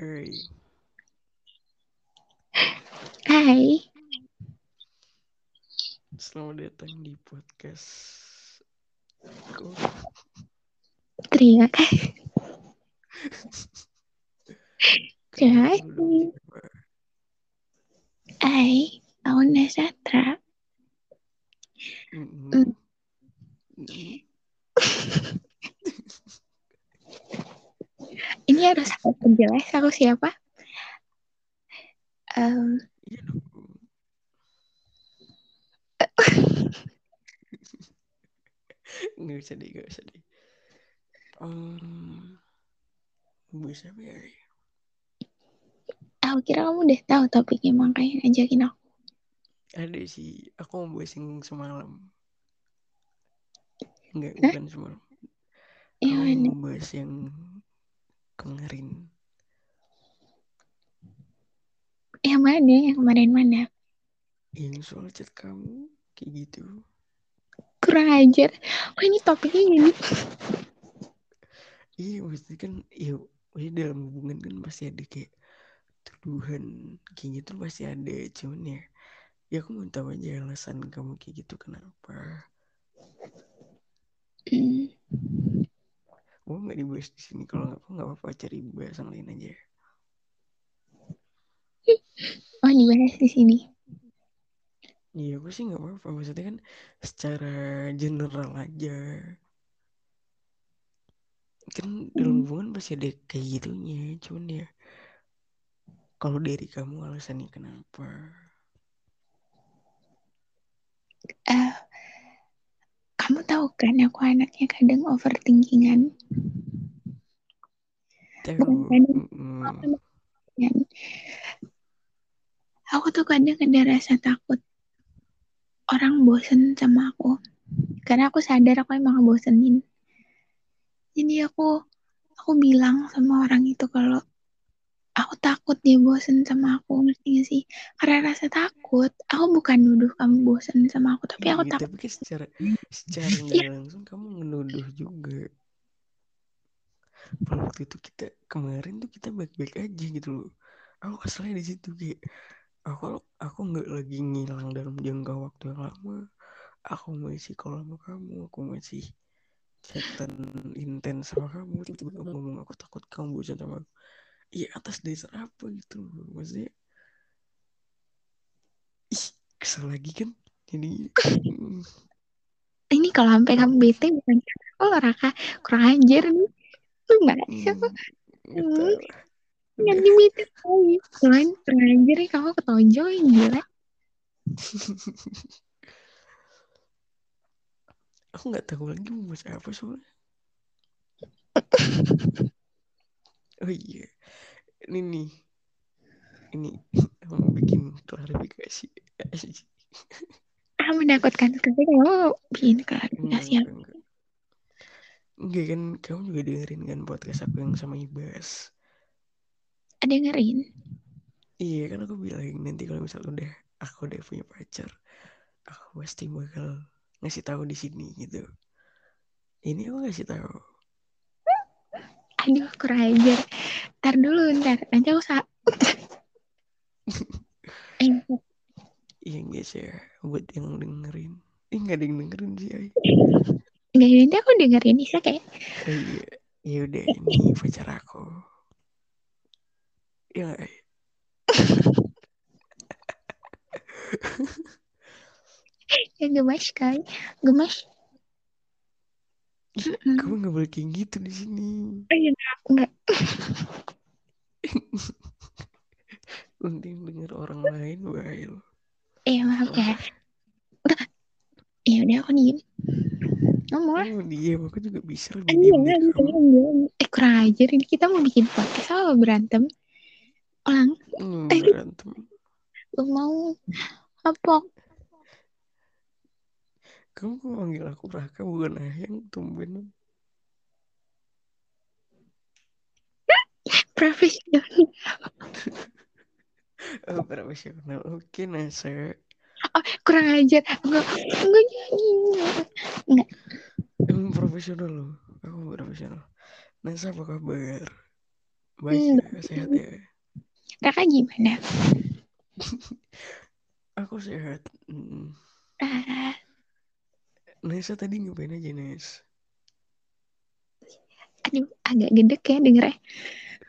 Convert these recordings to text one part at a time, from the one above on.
Hai. Hai, Selamat datang di podcast. Aku. terima kasih. Dong, siapa? Hai, aku Nasatra. Mm. Mm. Ini harus aku perjelas aku siapa? Iya dong. Nggak usah deh, nggak usah deh. Um, bisa ya? aku kira kamu udah tahu topiknya makanya ngajakin aku. Ada sih. Aku mau yang semalam. Enggak, Hah? bukan semalam. Yang mana? mau bahas yang kemarin. Yang mana? Yang kemarin mana? Yang soal chat kamu kayak gitu. Kurang ajar. Oh ini topiknya gini. Iya, maksudnya kan, iya, maksudnya dalam hubungan kan pasti ada kayak tuduhan kayak gitu pasti ada. Cuman ya, ya aku mau tahu aja alasan kamu kayak gitu kenapa. Hmm. Mau nggak dibahas di sini? Kalau nggak, nggak apa-apa cari bahasan lain aja. Oh dibahas di sini. Iya, aku sih nggak apa-apa. Maksudnya kan secara general aja. Kan dalam Hmm. hubungan pasti ada kayak gitunya. Cuman ya, kalau dari kamu alasannya kenapa? Eh, kamu tahu kan aku anaknya kadang overthinkingan. Bukan kadang, aku tuh kadang ada rasa takut orang bosen sama aku. Karena aku sadar aku emang ngebosenin. Jadi aku aku bilang sama orang itu kalau aku takut dia bosen sama aku ngerti gak sih? Karena rasa takut, aku bukan nuduh kamu bosen sama aku, tapi aku Iya, takut. tapi secara secara nggak langsung kamu menuduh juga. Waktu itu kita kemarin tuh kita baik-baik aja gitu loh. Aku keselnya di situ kayak aku aku nggak lagi ngilang dalam jangka waktu yang lama. Aku masih kalau sama kamu, aku masih chatan intens sama kamu. Tiba-tiba ngomong aku takut kamu bosan sama aku. Iya atas dasar apa gitu loh. Maksudnya ih kesel lagi kan. Jadi Ini kalau sampai kamu bete bukan oh Raka kurang ajar nih. Lu nggak hmm, nggak nanti Udah. bete lagi. Kurang kurang ajar nih kamu ketonjol gila. Aku nggak tahu lagi mau bahas apa soalnya. Oh iya, ini nih, ini mau bikin klarifikasi. Ah menakutkan sekali kamu bikin klarifikasi enggak, enggak. Enggak kan, kamu juga dengerin kan podcast aku yang sama Ibas. Dengerin. Iya kan aku bilang nanti kalau misal udah aku udah punya pacar, aku pasti bakal ngasih tahu di sini gitu. Ini aku ngasih tahu. Aduh kurang ajar. Ntar dulu ntar. Nanti aku sa eh, Iya guys ya, buat yang dengerin. Ih nggak ada yang dengerin sih, ay. Enggak nanti aku dengerin Isa kayak Oh iya, ya udah ini pacar aku. Ya nggak, Ay? ya gemas kali. Gemas. Kamu nggak boleh kayak gitu di sini. Oh iya enggak. Penting denger orang lain, Bail. Eh maaf ya. Wah, Udah. Ya udah aku diem. Ngomong kamu diam, aku juga bisa lebih iya, iya, iya. Eh kurang ajar ini kita mau bikin podcast apa berantem? Ulang. Hmm, Eh, berantem. lu mau apa? Kamu kok manggil aku Raka bukan Ayang, tumben. Profesional. Oh, profesional. Oke, Nasa. Oh, kurang ajar. Enggak, enggak jadi. Enggak. Emang profesional loh. Aku profesional. Nasa apa kabar? Baik Hmm, sehat ya. Raka gimana? Aku sehat. Hmm. Ah, Nesa tadi ngapain aja Nes? aduh, agak gedek ya dengernya.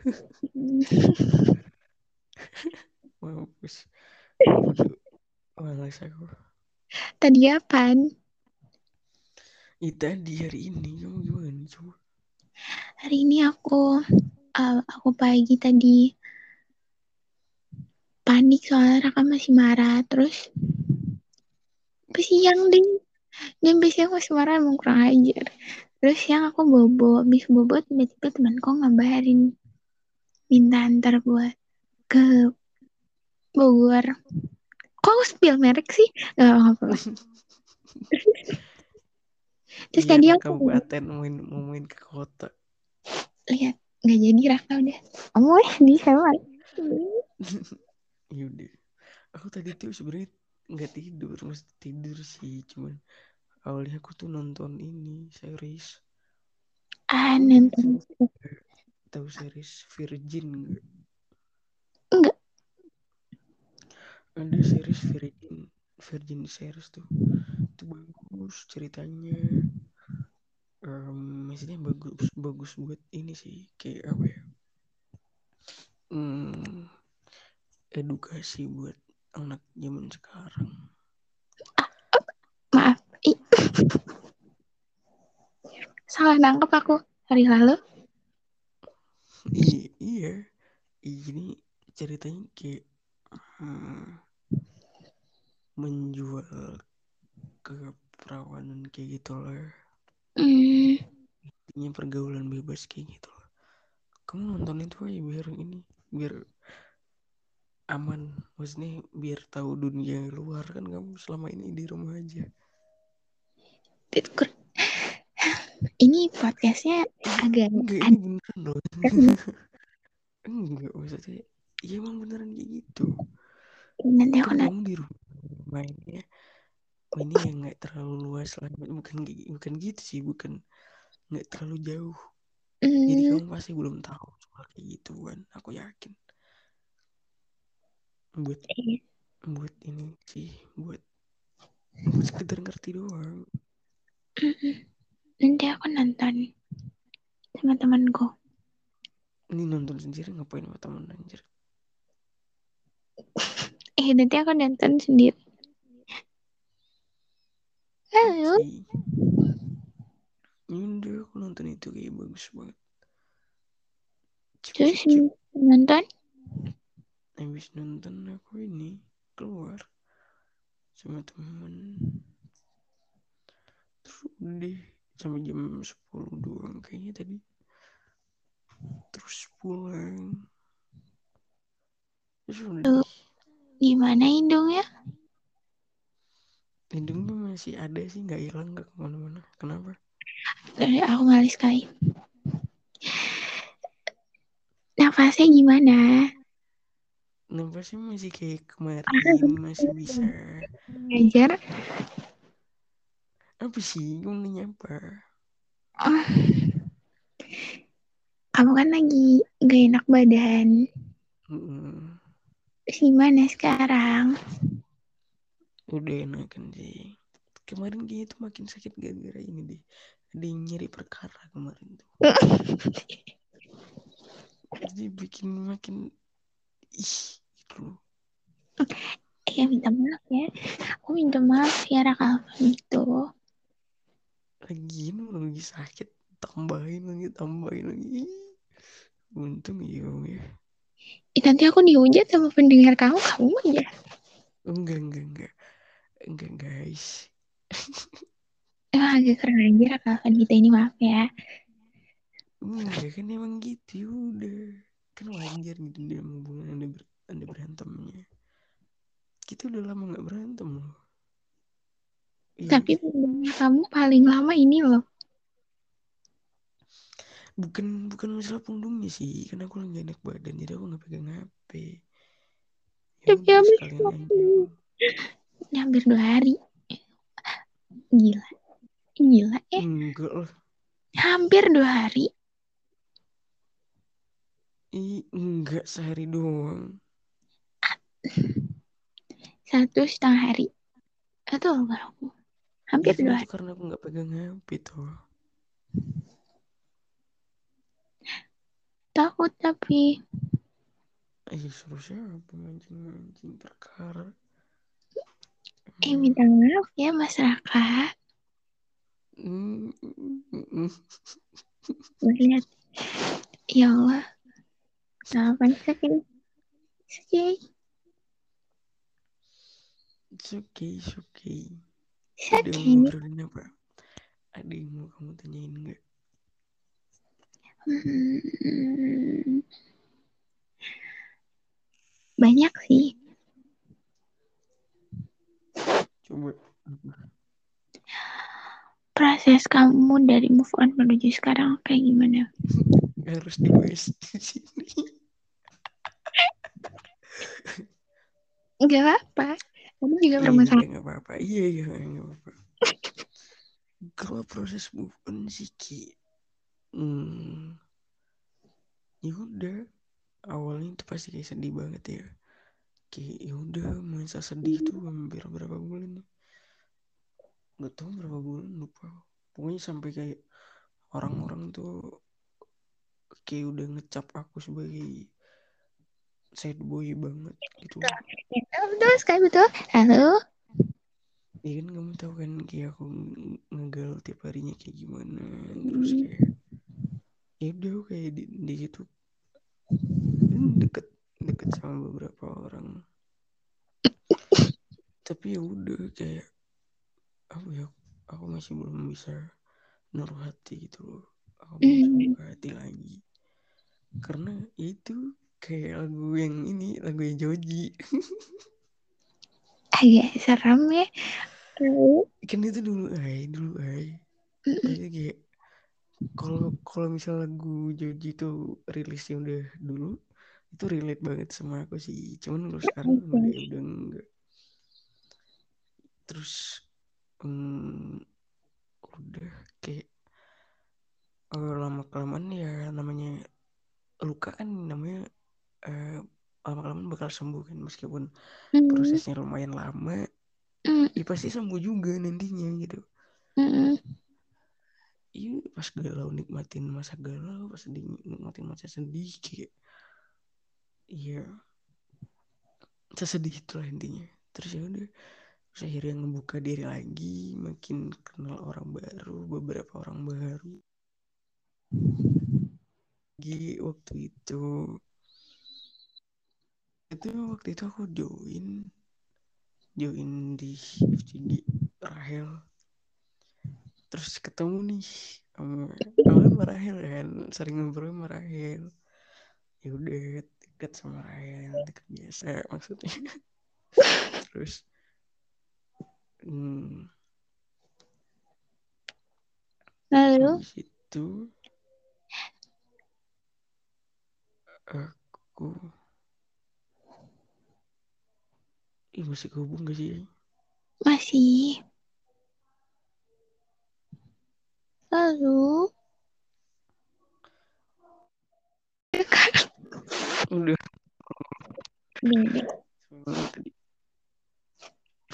Mampus. Malas aku. Tadi apaan? Ih, tadi hari ini kamu gimana coba? Hari ini aku uh, aku pagi tadi panik soalnya Raka masih marah. Terus siang deh. Dan biasanya aku marah emang kurang ajar. Terus siang aku bobo. Habis bobo tiba-tiba temanku ngabarin. Minta antar buat ke Bogor. Kok aku spill merek sih? Gak apa-apa. Terus Iya, tadi aku kabupaten mau main ke kota. lihat nggak jadi Raka udah. Kamu ya di sama. Yaudah. Aku tadi tuh sebenarnya nggak tidur, mesti tidur sih, cuman awalnya aku tuh nonton ini series. Ah, nonton. tahu series Virgin nggak? Enggak. Ada series Virgin, Virgin series tuh. Itu bagus ceritanya. Um, maksudnya bagus bagus buat ini sih kayak apa ya? Hmm, edukasi buat anak zaman sekarang. Maaf. Ih. Salah nangkep aku hari lalu. Iya, iya. Ini ceritanya kayak hmm, menjual keperawanan kayak gitu lah. Hmm, Intinya pergaulan bebas kayak gitu lah. Kamu nonton itu aja biar ini, biar aman. Maksudnya biar tahu dunia luar kan kamu selama ini di rumah aja. ini podcastnya agak Enggak, ini beneran loh. Enggak, maksudnya ya emang beneran kayak gitu. nanti aku Kan nanti kamu di rumah mainnya mainnya yang nggak terlalu luas lah bukan bukan gitu sih bukan nggak terlalu jauh jadi hmm, kamu pasti belum tahu soal kayak gitu kan aku yakin buat iya. buat ini sih buat buat sekedar ngerti doang. Nanti aku nonton sama temanku. Ini nonton sendiri ngapain sama temen anjir? Eh nanti aku nonton sendiri. Halo? Oke. Yaudah aku nonton itu kayak bagus banget. Cip terus cip cip nonton habis nonton aku ini keluar sama temen. Terus udah sampai jam 10 doang kayaknya tadi. Terus pulang. Terus udah. Gimana hidungnya? Hidungnya masih ada sih nggak hilang nggak ke mana-mana. Kenapa? Dari aku malis sekali. Nafasnya gimana nafasnya masih kayak kemarin masih bisa ngajar apa sih kamu nanya apa Oh. kamu kan lagi gak enak badan. Mm, terus gimana sekarang? Udah enakan sih kemarin kayaknya tuh makin sakit gara-gara ini deh. Ada yang nyari perkara kemarin tuh. Jadi bikin makin ih. Eh minta maaf ya. Aku minta maaf ya Raka itu lagi lagi sakit tambahin lagi tambahin lagi. Untung iya ya. Eh, nanti aku dihujat sama pendengar kamu kamu aja enggak enggak enggak. Enggak guys. Emang agak keren aja Raka Alvan kita ini maaf ya. Enggak kan emang gitu ya udah. Kan wajar gitu dalam hubungan anda, ber, anda berantemnya kita udah lama nggak berantem loh. Iya, tapi kamu paling lama ini loh. Bukan bukan masalah punggungnya sih. Karena aku lagi enak badan jadi aku nggak pegang HP ya aja. Ini hampir dua hari. Gila. Gila eh enggak lah. Hampir dua hari. Ih, enggak sehari doang. Satu setengah hari. Atau enggak aku? Hampir Iya dua hari. karena aku nggak pegang HP tuh. Takut tapi Eh suruh siapa mancing-mancing perkara. eh minta maaf ya Mas Raka. Melihat ya Allah. Apa sakit? Sakit. It's okay, it's okay. Udah Sakit. ngobrolin apa? Ada yang mau kamu tanyain nggak? Hmm. Banyak sih. Coba. Proses kamu dari move on menuju sekarang kayak gimana? Harus dibahas di sini. Enggak apa-apa. Kamu juga bermasalah. nggak apa-apa. Iya, iya, nggak apa-apa. Kalau proses move on sih, Ki, hmm, ya udah. Awalnya itu pasti kayak sedih banget ya. Kayak ya udah masa sedih tuh hampir berapa bulan tuh. Gak tau berapa bulan lupa. Pokoknya sampai kayak orang-orang tuh kayak udah ngecap aku sebagai sad boy banget gitu. Betul, betul sekali betul. Halo. Iya kan kamu tahu kan kayak aku nge- ngegal tiap harinya kayak gimana. Terus kayak ya udah aku kayak di, di situ hmm, deket deket sama beberapa orang. Tapi ya udah kayak apa ya aku masih belum bisa naruh hati gitu loh. Aku belum Hmm. buka hati lagi. Karena ya itu kayak lagu yang ini lagu yang Joji. Agak serem ya. Lalu, kan itu dulu ay dulu ay. Jadi kayak kalau kalau misal lagu Joji itu rilisnya udah dulu itu relate banget sama aku sih cuman kalau sekarang udah udah enggak terus hmm, udah kayak eh, lama kelamaan ya namanya luka kan namanya eh, lama kelamaan bakal sembuh kan meskipun Mm, prosesnya lumayan lama mm, ya pasti sembuh juga nantinya gitu. Mm, iya pas galau nikmatin masa galau pas sedih nikmatin masa sedih kayak iya sesedih itulah intinya. Terus ya udah terus akhirnya ngebuka diri lagi makin kenal orang baru beberapa orang baru. Lagi waktu itu itu waktu itu aku join join di FCG Rahel. Terus ketemu nih sama awalnya sama Rahel kan sering ngobrol sama Rahel. Ya udah deket sama Rahel deket biasa maksudnya. Terus hmm, Lalu, itu aku Ih, masih kehubung gak sih? masih. Lalu, Udah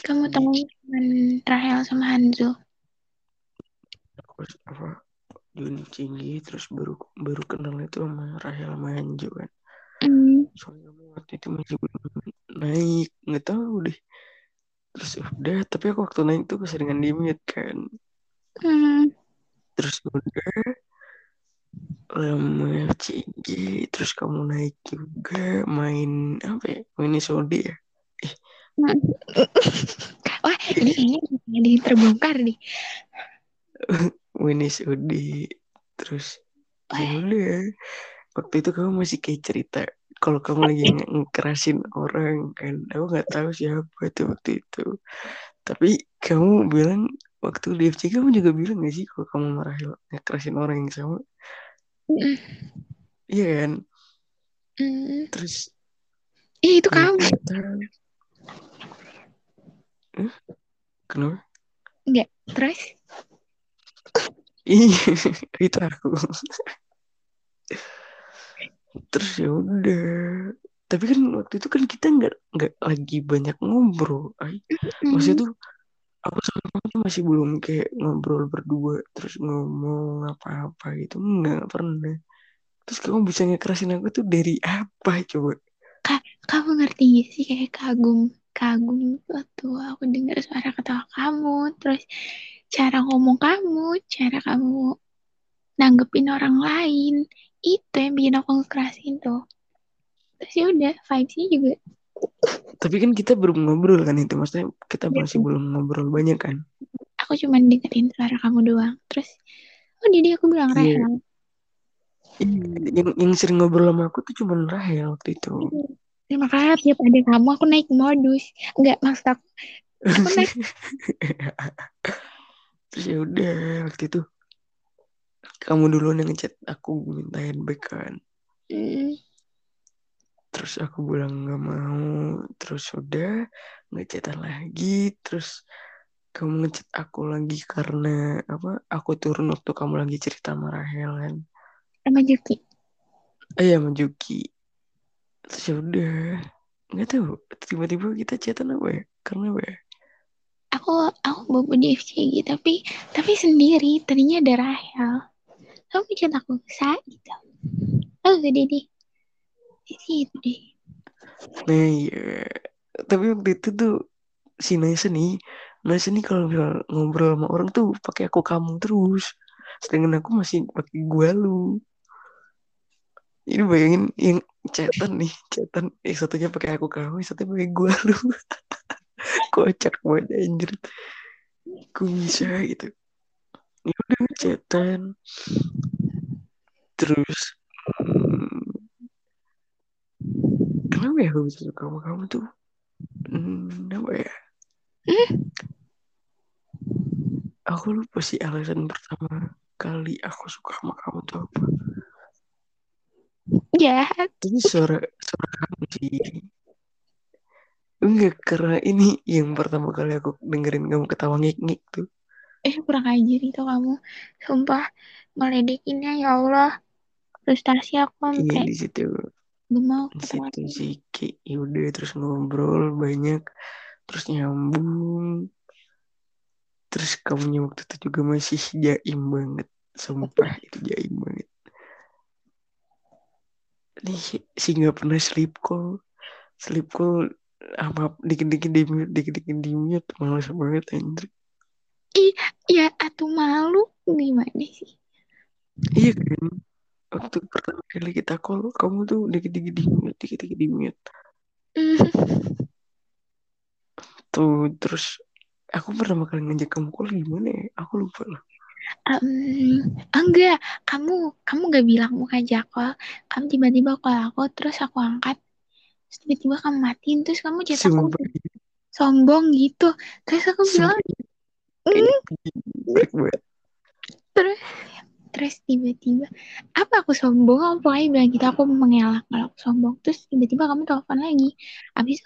kamu tahu teman Rahel sama Hanzo? aku apa Juni Cinggi terus baru baru kenal itu sama Rahel sama Hanjo kan. Hmm, Soalnya waktu itu masih belum naik, nggak tahu deh. Terus udah, tapi aku waktu naik tuh keseringan di mute kan. hmm, Terus udah lama FCG, terus kamu naik juga main apa ya? Main Sodi ya? Wah, ini kayaknya yang terbongkar nih. Main Sodi. Terus ya Wah, udah waktu itu kamu masih kayak cerita kalau kamu lagi nge- ngekerasin orang kan. Aku nggak tahu siapa itu waktu itu. Tapi kamu bilang waktu di FC kamu juga bilang gak sih kalau kamu marah ngekerasin orang yang sama? Mm, iya kan? Mm. terus Ih, itu nggak kamu. kenapa? Enggak, terus? Ih, itu aku terus ya udah. Tapi kan waktu itu kan kita nggak nggak lagi banyak ngobrol ay. Maksudnya tuh aku sama kamu tuh masih belum kayak ngobrol berdua terus ngomong apa-apa gitu. Nggak pernah. Terus kamu bisa ngekerasin aku tuh dari apa coba? Ka kamu ngerti gak sih kayak kagum kagum waktu aku dengar suara ketawa kamu terus cara ngomong kamu cara kamu nanggepin orang lain itu yang bikin aku ngekerasin tuh. Terus ya udah vibesnya juga tapi kan kita belum ngobrol kan itu maksudnya kita Iya. masih belum ngobrol banyak kan? Aku cuma dengerin suara kamu doang. Terus oh jadi aku bilang Iya. Rahel. Iya, yang yang sering ngobrol sama aku tuh cuma Rahel waktu itu. Terima kasih tiap ada kamu aku naik modus. Nggak maksud aku aku naik terus ya udah waktu itu kamu duluan yang ngechat aku mintain back kan. Mm, terus aku bilang nggak mau. Terus udah ngechatan lagi. Terus kamu ngechat aku lagi karena apa aku turun waktu kamu lagi cerita sama Rahel kan. Sama Juki? Eh ya sama Juki. Terus ya udah. Nggak tahu tiba-tiba kita chatan apa ya? Karena apa ya? Aku aku bobo di FCG tapi tapi sendiri. Tadinya ada Rahel kamu chat aku sa gitu. Oh gede deh. Di situ deh. Nah iya. Tapi waktu itu tuh si Naisa nih Naisa nih kalau ngobrol sama orang tuh pakai aku kamu terus. Sedangkan aku masih pakai gua lu. Ini bayangin yang chatan nih chatan. Yang satunya pakai aku kamu yang satunya pakai gua lu. Kocak banget anjir. Kok bisa gitu udah chatan terus hmm, kenapa ya aku bisa suka sama kamu tuh? Hmm, apa ya? Aku lupa sih alasan pertama kali aku suka sama kamu tuh apa. Jahat tapi suara suara kamu sih. Enggak karena ini yang pertama kali aku dengerin kamu ketawa ngik-ngik tuh eh kurang ajar itu kamu. Sumpah ngeledekinnya ya Allah. Frustasi aku iya sampai di situ. gak mau situ sih kayak yaudah terus ngobrol banyak terus nyambung. Terus kamunya waktu itu juga masih jaim banget. Sumpah itu jaim banget. Nih sih nggak pernah sleep call. Sleep call apa dikit-dikit di mute dikit-dikit di mute males banget anjir ya atuh malu. Gimana sih? Iya kan? Waktu pertama kali kita call kamu tuh dikit-dikit di mute dikit-dikit di mute. Mm, tuh terus aku pertama kali ngajak kamu call gimana ya? Aku lupa lah. Um, enggak. Kamu kamu gak bilang mau ngajak call. Kamu tiba-tiba call aku terus aku angkat. Terus tiba-tiba kamu matiin terus kamu chat aku. Sombong gitu. Terus aku bilang terus terus tiba-tiba apa aku sombong? Aku pokoknya bilang gitu aku mengelak kalau aku sombong. Terus tiba-tiba kamu telepon lagi. Habis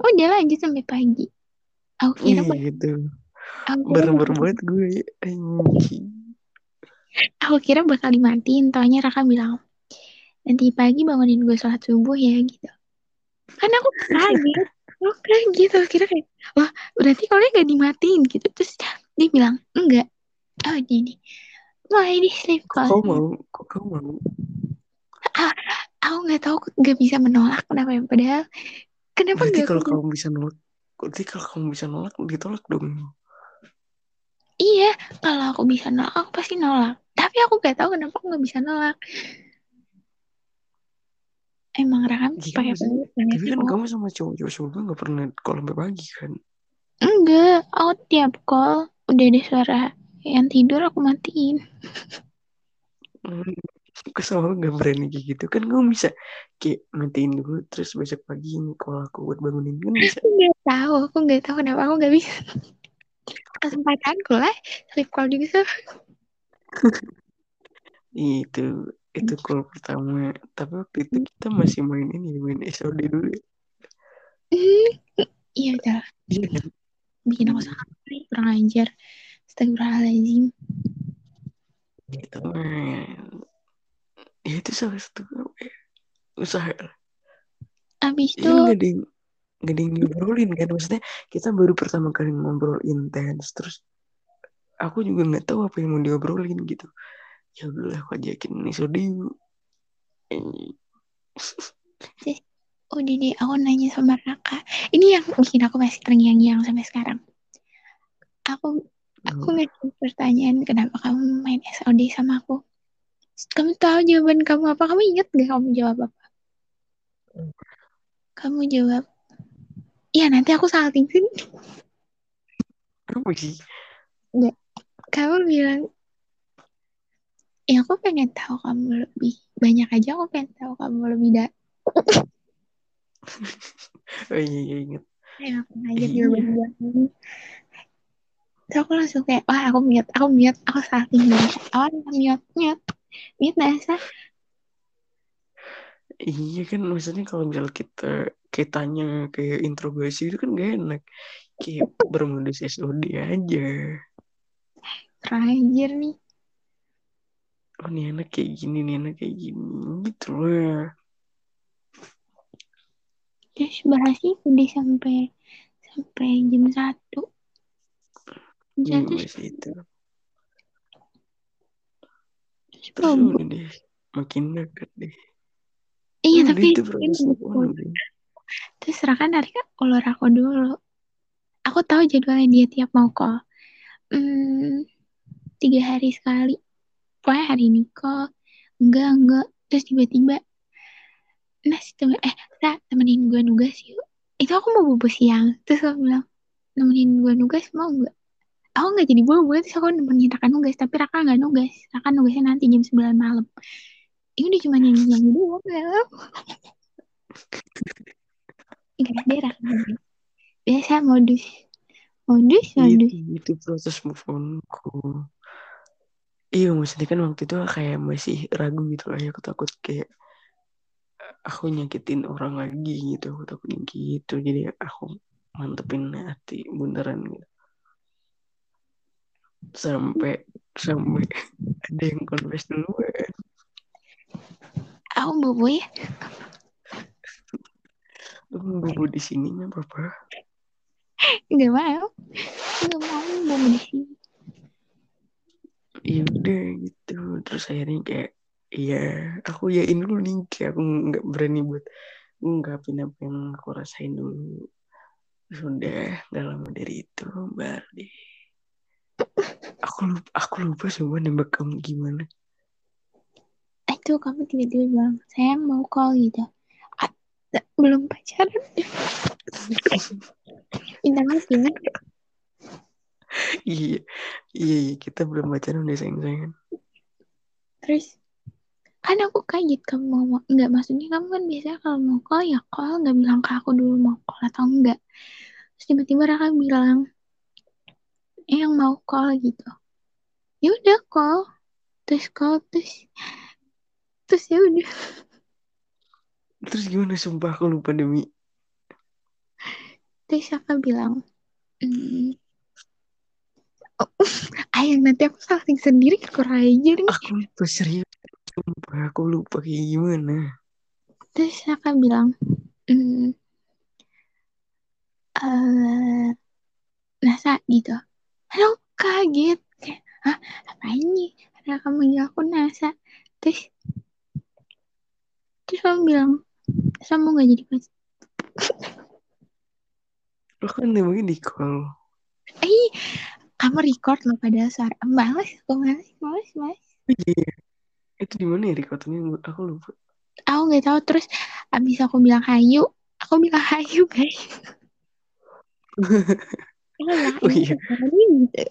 oh udah lanjut sampai pagi. Aku kira iya gitu. Bareng-bareng banget. gue. Aku kira bakal dimatiin. Taunya Raka bilang nanti pagi bangunin gue sholat subuh ya gitu. Kan aku kaget aku kaget aku kira kayak wah berarti kalau gak dimatiin gitu. Terus dia bilang enggak. Oh jadi mulai di sleep call kau mau? Kok kau mau? Aku nggak tahu nggak bisa menolak kenapa ya. Padahal kenapa berarti nggak kalau aku? kamu bisa nolak berarti kalau kamu bisa nolak ditolak dong. Iya kalau aku bisa nolak aku pasti nolak. Tapi aku nggak tahu kenapa aku nggak bisa nolak emang Raham Iya, pakai banget tapi kan kamu sama cowok-cowok sebelumnya gak pernah call sampai pagi kan? Enggak aku tiap call udah ada suara yang tidur aku matiin. Hmm, aku gak berani kayak gitu. Kan kamu bisa kayak matiin dulu terus besok pagi call aku buat bangunin. Kan bisa. Nggak tahu aku nggak tahu kenapa aku nggak bisa. Kesempatanku lah sleep call juga sih itu itu call pertama. Tapi waktu itu kita masih main ini main SOD dulu. Ya. iya udah bikin aku salah kurang ajar. Astagfirullahaladzim. Main. Ya itu salah satu ya, usaha abis itu ada yang nggak ada yang ngobrolin kan? Maksudnya kita baru pertama kali ngobrol intens. Terus aku juga nggak tahu apa yang mau diobrolin gitu ya udahlah aku ajakin nih Sodiu udah deh aku nanya sama Raka. Ini yang bikin aku masih terngiang-ngiang sampai sekarang. Aku aku Hmm. pertanyaan kenapa kamu main SOD sama aku? Kamu tahu jawaban kamu apa? Kamu ingat gak kamu jawab apa? Kamu jawab iya nanti aku salting. Sih apa sih? Kamu bilang ya aku pengen tahu kamu lebih banyak aja aku pengen tahu kamu lebih dah oh iya, iya inget yang aku ngajar Iya. jawaban jawaban Terus aku langsung kayak wah aku mute aku mute aku salting banget awal mute mute. Mute nasa iya kan maksudnya kalau misal kita kitanya kayak interogasi itu kan gak enak. Kayak bermodus SOD aja. Terakhir nih oh nih anak kayak gini nih anak kayak gini gitu lah terus itu deh sampai sampai jam satu. Jam iya satu itu. Terus udah deh makin dekat deh. Iya Udah tapi terus Raka narik ulur aku dulu. Aku tahu jadwalnya dia tiap mau call. Hmm, tiga hari sekali pokoknya hari ini call enggak enggak. Terus tiba-tiba nah si temen eh Ra, temenin gue nugas yuk. Itu aku mau bobo siang. Terus aku bilang nemenin gue nugas mau enggak? Aku nggak jadi bobo terus aku nemenin Raka nugas. Tapi Raka nggak nugas. Raka nugasnya nanti jam 9 malam. Ini udah cuma nyanyi nyanyi doang ya. Enggak ada Raka biasa modus. Modus modus. itu itu proses move onku iya maksudnya kan waktu itu kayak masih ragu gitu lah ya aku takut kayak aku nyakitin orang lagi gitu. Aku takutnya gitu. Jadi aku mantepin hati beneran gitu. Sampai sampai ada yang confess duluan. Aku bobo ya. Lu mau bobo di sininya apa nggak mau. Nggak mau bobo di sini ya udah gitu. Terus akhirnya kayak iya aku yain dulu nih kayak aku nggak berani buat ngungkapin apa yang aku rasain dulu. Sudah lama dari itu baru deh. Aku lupa aku lupa semua nembak kamu gimana. Itu kamu tiba-tiba bilang sayang mau call gitu. Belum pacaran. Maaf ya iya iya iya, kita belum pacaran udah sayang sayangan terus kan aku kaget kamu mau nggak maksudnya kamu kan biasanya kalau mau call ya call nggak bilang ke aku dulu mau call atau enggak. Terus tiba-tiba Raka bilang eh yang mau call gitu. Ya udah call. Terus call terus terus ya udah. Terus gimana sumpah aku lupa demi. Terus Raka bilang hmm, ayo nanti aku salting sendiri kurang aja nih aku lupa serius sumpah aku lupa kayak gimana. Terus Raka bilang hmm, eh Nasa gitu. Aduh kaget kayak hah apa ini Raka manggil aku Nasa. Terus terus kamu bilang mau gak jadi pacar? Lo kan nembaknya di call. Eh kamu record loh pada suara males aku males males males iya. Itu di mana ya recordnya aku lupa. Aku nggak tahu terus abis aku bilang hayu aku bilang hayu guys. Bilang, Oh, "Ini iya. gitu.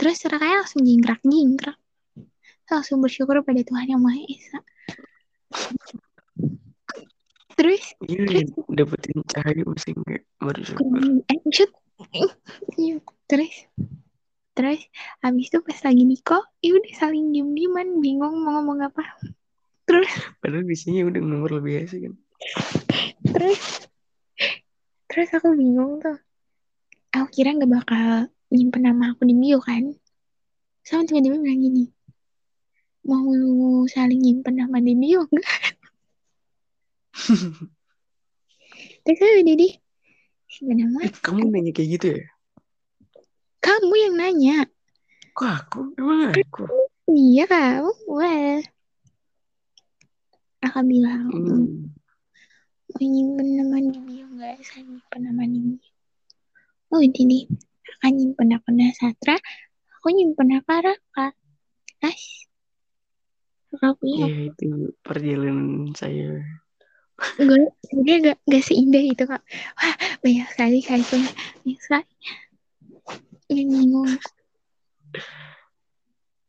terus Rakanya langsung jingkrak jingkrak langsung bersyukur pada Tuhan yang Maha Esa. Terus iya iya, dapetin cahaya masih enggak bersyukur. Kurang eh Iya. terus terus habis itu pas lagi Niko ya udah saling diem dieman bingung mau ngomong apa. Terus padahal biasanya udah nomor lebih asik kan. Terus terus aku bingung tuh. Aku kira nggak bakal nyimpen nama aku di bio kan. Sama tiba-tiba bilang gini mau saling nyimpen nama di bio nggak? Terus udah deh. Sebenarnya Kamu nanya kayak gitu ya? Kamu yang nanya. Kok aku? Emang aku? Iya kamu. Wah. Aku bilang Hmm. mau nyimpen nama di bio nggak? Saya nyimpen nama bio. Oh ini nih. Akan nyimpen akun Satra. Aku nyimpen akun Raka. As. Raka punya Ya itu perjalanan saya. gue gak, gak seindah itu kak wah banyak sekali itu banyak sekali yang bingung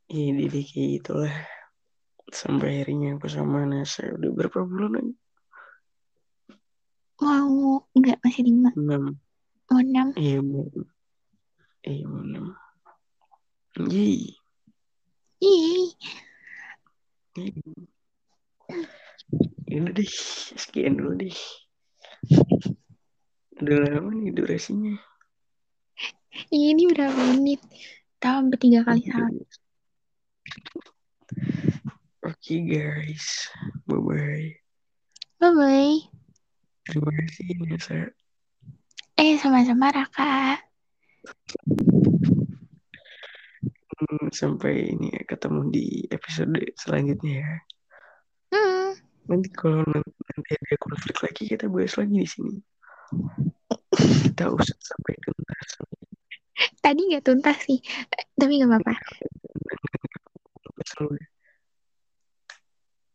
Ini deh kayak gitulah. Sampai akhirnya aku sama Nasa udah berapa bulan lagi? mau nggak masih lima Enam. mau enam Iya, mau. Iya, mau enam. Yeay. ih Ini deh, sekian dulu deh. Udah lama nih durasinya. Ini berapa menit tahu sampai tiga kali salah Oke guys, bye bye. bye bye Terima kasih Nasa. eh sama-sama Raka Hmm, Sampai ini ya, ketemu di episode selanjutnya ya. hmm. Nanti kalau nanti, nanti ada konflik lagi kita bahas lagi di sini. Kita usut sampai tuntas. Tadi nggak tuntas sih tapi nggak apa-apa.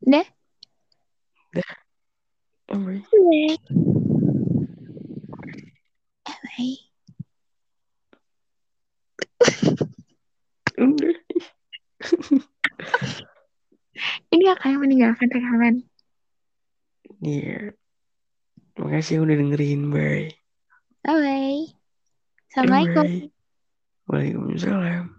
Dah. Dah. Oh, bye. bye ini akan meninggalkan rekaman Iya. Makasih udah dengerin. Bye. bye bye assalamualaikum Bye. Waalaikumsalam.